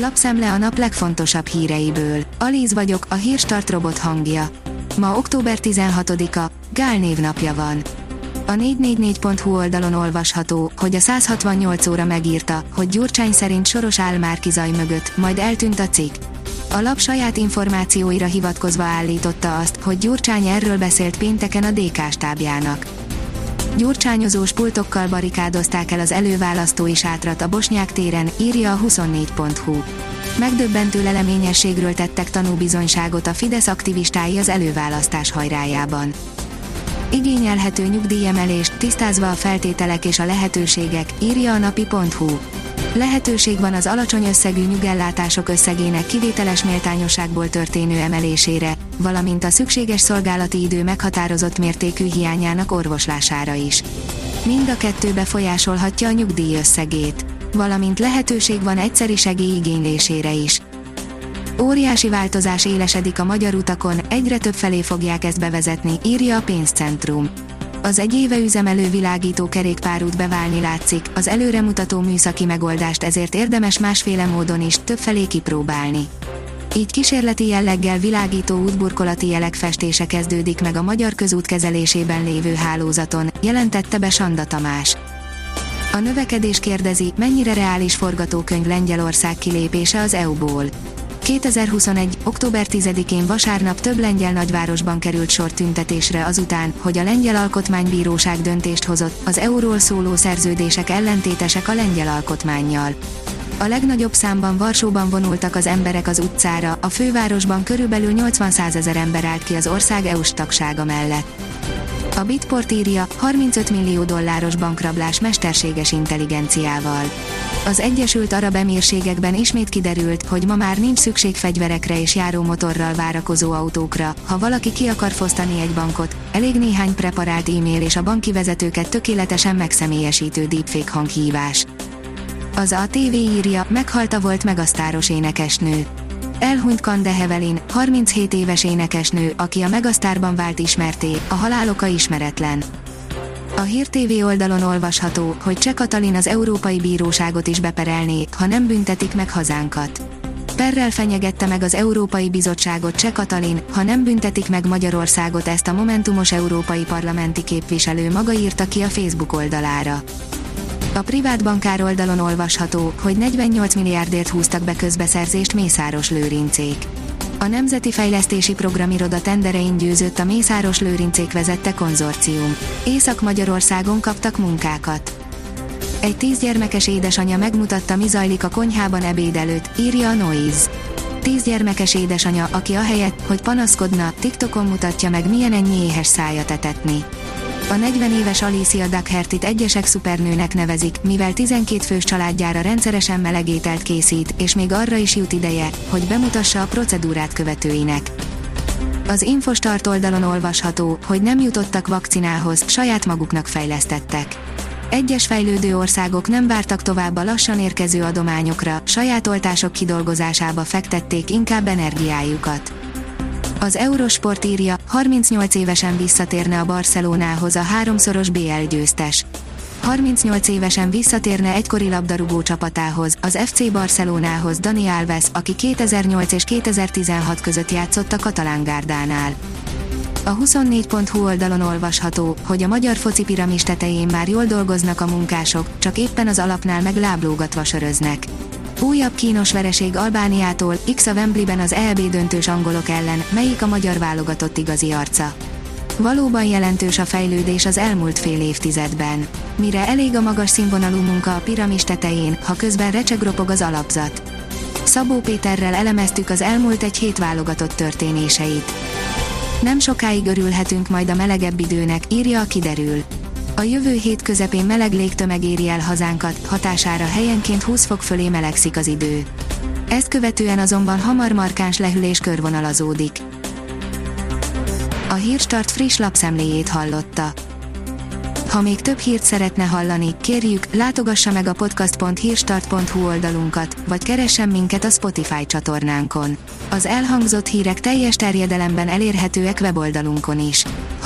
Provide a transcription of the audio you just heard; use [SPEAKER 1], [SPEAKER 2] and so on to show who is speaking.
[SPEAKER 1] Lapszemle a nap legfontosabb híreiből. Alíz vagyok, a hírstart robot hangja. Ma október 16-a, Gál névnapja van. A 444.hu oldalon olvasható, hogy a 168 óra megírta, hogy Gyurcsány szerint Soros áll már kizaj mögött, majd eltűnt a cikk. A lap saját információira hivatkozva állította azt, hogy Gyurcsány erről beszélt pénteken a DK stábjának. Gyurcsányozós pultokkal barikádozták el az előválasztói sátrat a Bosnyák téren, írja a 24.hu. Megdöbbentő leleményességről tettek tanúbizonyságot a Fidesz aktivistái az előválasztás hajrájában. Igényelhető nyugdíjemelést, tisztázva a feltételek és a lehetőségek, írja a napi.hu. Lehetőség van az alacsony összegű nyugellátások összegének kivételes méltányosságból történő emelésére, valamint a szükséges szolgálati idő meghatározott mértékű hiányának orvoslására is. Mind a kettő befolyásolhatja a nyugdíj összegét. Valamint lehetőség van egyszeri segély igénylésére is. Óriási változás élesedik a magyar utakon, egyre több felé fogják ezt bevezetni, írja a pénzcentrum. Az egy éve üzemelő világító kerékpárút beválni látszik, az előremutató műszaki megoldást ezért érdemes másféle módon is, többfelé kipróbálni. Így kísérleti jelleggel világító útburkolati jelek festése kezdődik meg a magyar közút kezelésében lévő hálózaton, jelentette be Sanda Tamás. A növekedés kérdezi, mennyire reális forgatókönyv Lengyelország kilépése az EU-ból. 2021. október 10-én vasárnap több lengyel nagyvárosban került sor tüntetésre azután, hogy a lengyel alkotmánybíróság döntést hozott, az euról szóló szerződések ellentétesek a lengyel alkotmányjal. A legnagyobb számban Varsóban vonultak az emberek az utcára, a fővárosban körülbelül 80 ezer ember állt ki az ország EU-s tagsága mellett. A Bitport írja, 35 millió dolláros bankrablás mesterséges intelligenciával. Az Egyesült Arab Emírségekben ismét kiderült, hogy ma már nincs szükség fegyverekre és járómotorral várakozó autókra, ha valaki ki akar fosztani egy bankot, elég néhány preparált e-mail és a banki vezetőket tökéletesen megszemélyesítő deepfake hanghívás. Az ATV írja, meghalt a volt megasztáros énekesnő. Elhunyt Kande Hevelin, 37 éves énekesnő, aki a Megasztárban vált ismerté, a haláloka ismeretlen. A Hír TV oldalon olvasható, hogy Cseh Katalin az Európai Bíróságot is beperelné, ha nem büntetik meg hazánkat. Perrel fenyegette meg az Európai Bizottságot Cseh Katalin, ha nem büntetik meg Magyarországot ezt a Momentumos Európai Parlamenti képviselő maga írta ki a Facebook oldalára. A privát bankár oldalon olvasható, hogy 48 milliárdért húztak be közbeszerzést Mészáros Lőrincék. A Nemzeti Fejlesztési Programiroda tenderein győzött a Mészáros Lőrincék vezette konzorcium. Észak-Magyarországon kaptak munkákat. Egy tízgyermekes édesanyja megmutatta mi zajlik a konyhában ebéd előtt, írja a Noise. Tíz gyermekes édesanyja, aki ahelyett, hogy panaszkodna, TikTokon mutatja meg milyen ennyi éhes szájat etetni. A 40 éves Alicia Duckhertit egyesek szupernőnek nevezik, mivel 12 fős családjára rendszeresen melegételt készít, és még arra is jut ideje, hogy bemutassa a procedúrát követőinek. Az Infostart oldalon olvasható, hogy nem jutottak vakcinához, saját maguknak fejlesztettek. Egyes fejlődő országok nem vártak tovább a lassan érkező adományokra, saját oltások kidolgozásába fektették inkább energiájukat. Az Eurosport írja, 38 évesen visszatérne a Barcelonához a háromszoros BL győztes. 38 évesen visszatérne egykori labdarúgó csapatához, az FC Barcelonához Dani Alves, aki 2008 és 2016 között játszott a Katalán Gárdánál. A 24.hu oldalon olvasható, hogy a magyar foci piramis tetején már jól dolgoznak a munkások, csak éppen az alapnál meg láblógatva söröznek. Újabb kínos vereség Albániától, X a Wembleyben az EB döntős angolok ellen, melyik a magyar válogatott igazi arca. Valóban jelentős a fejlődés az elmúlt fél évtizedben. Mire elég a magas színvonalú munka a piramis tetején, ha közben recsegropog az alapzat. Szabó Péterrel elemeztük az elmúlt egy hét válogatott történéseit. Nem sokáig örülhetünk majd a melegebb időnek, írja a kiderül. A jövő hét közepén meleg légtömeg éri el hazánkat, hatására helyenként 20 fok fölé melegszik az idő. Ezt követően azonban hamar markáns lehűlés körvonalazódik. A Hírstart friss lapszemléjét hallotta. Ha még több hírt szeretne hallani, kérjük, látogassa meg a podcast.hírstart.hu oldalunkat, vagy keressen minket a Spotify csatornánkon. Az elhangzott hírek teljes terjedelemben elérhetőek weboldalunkon is.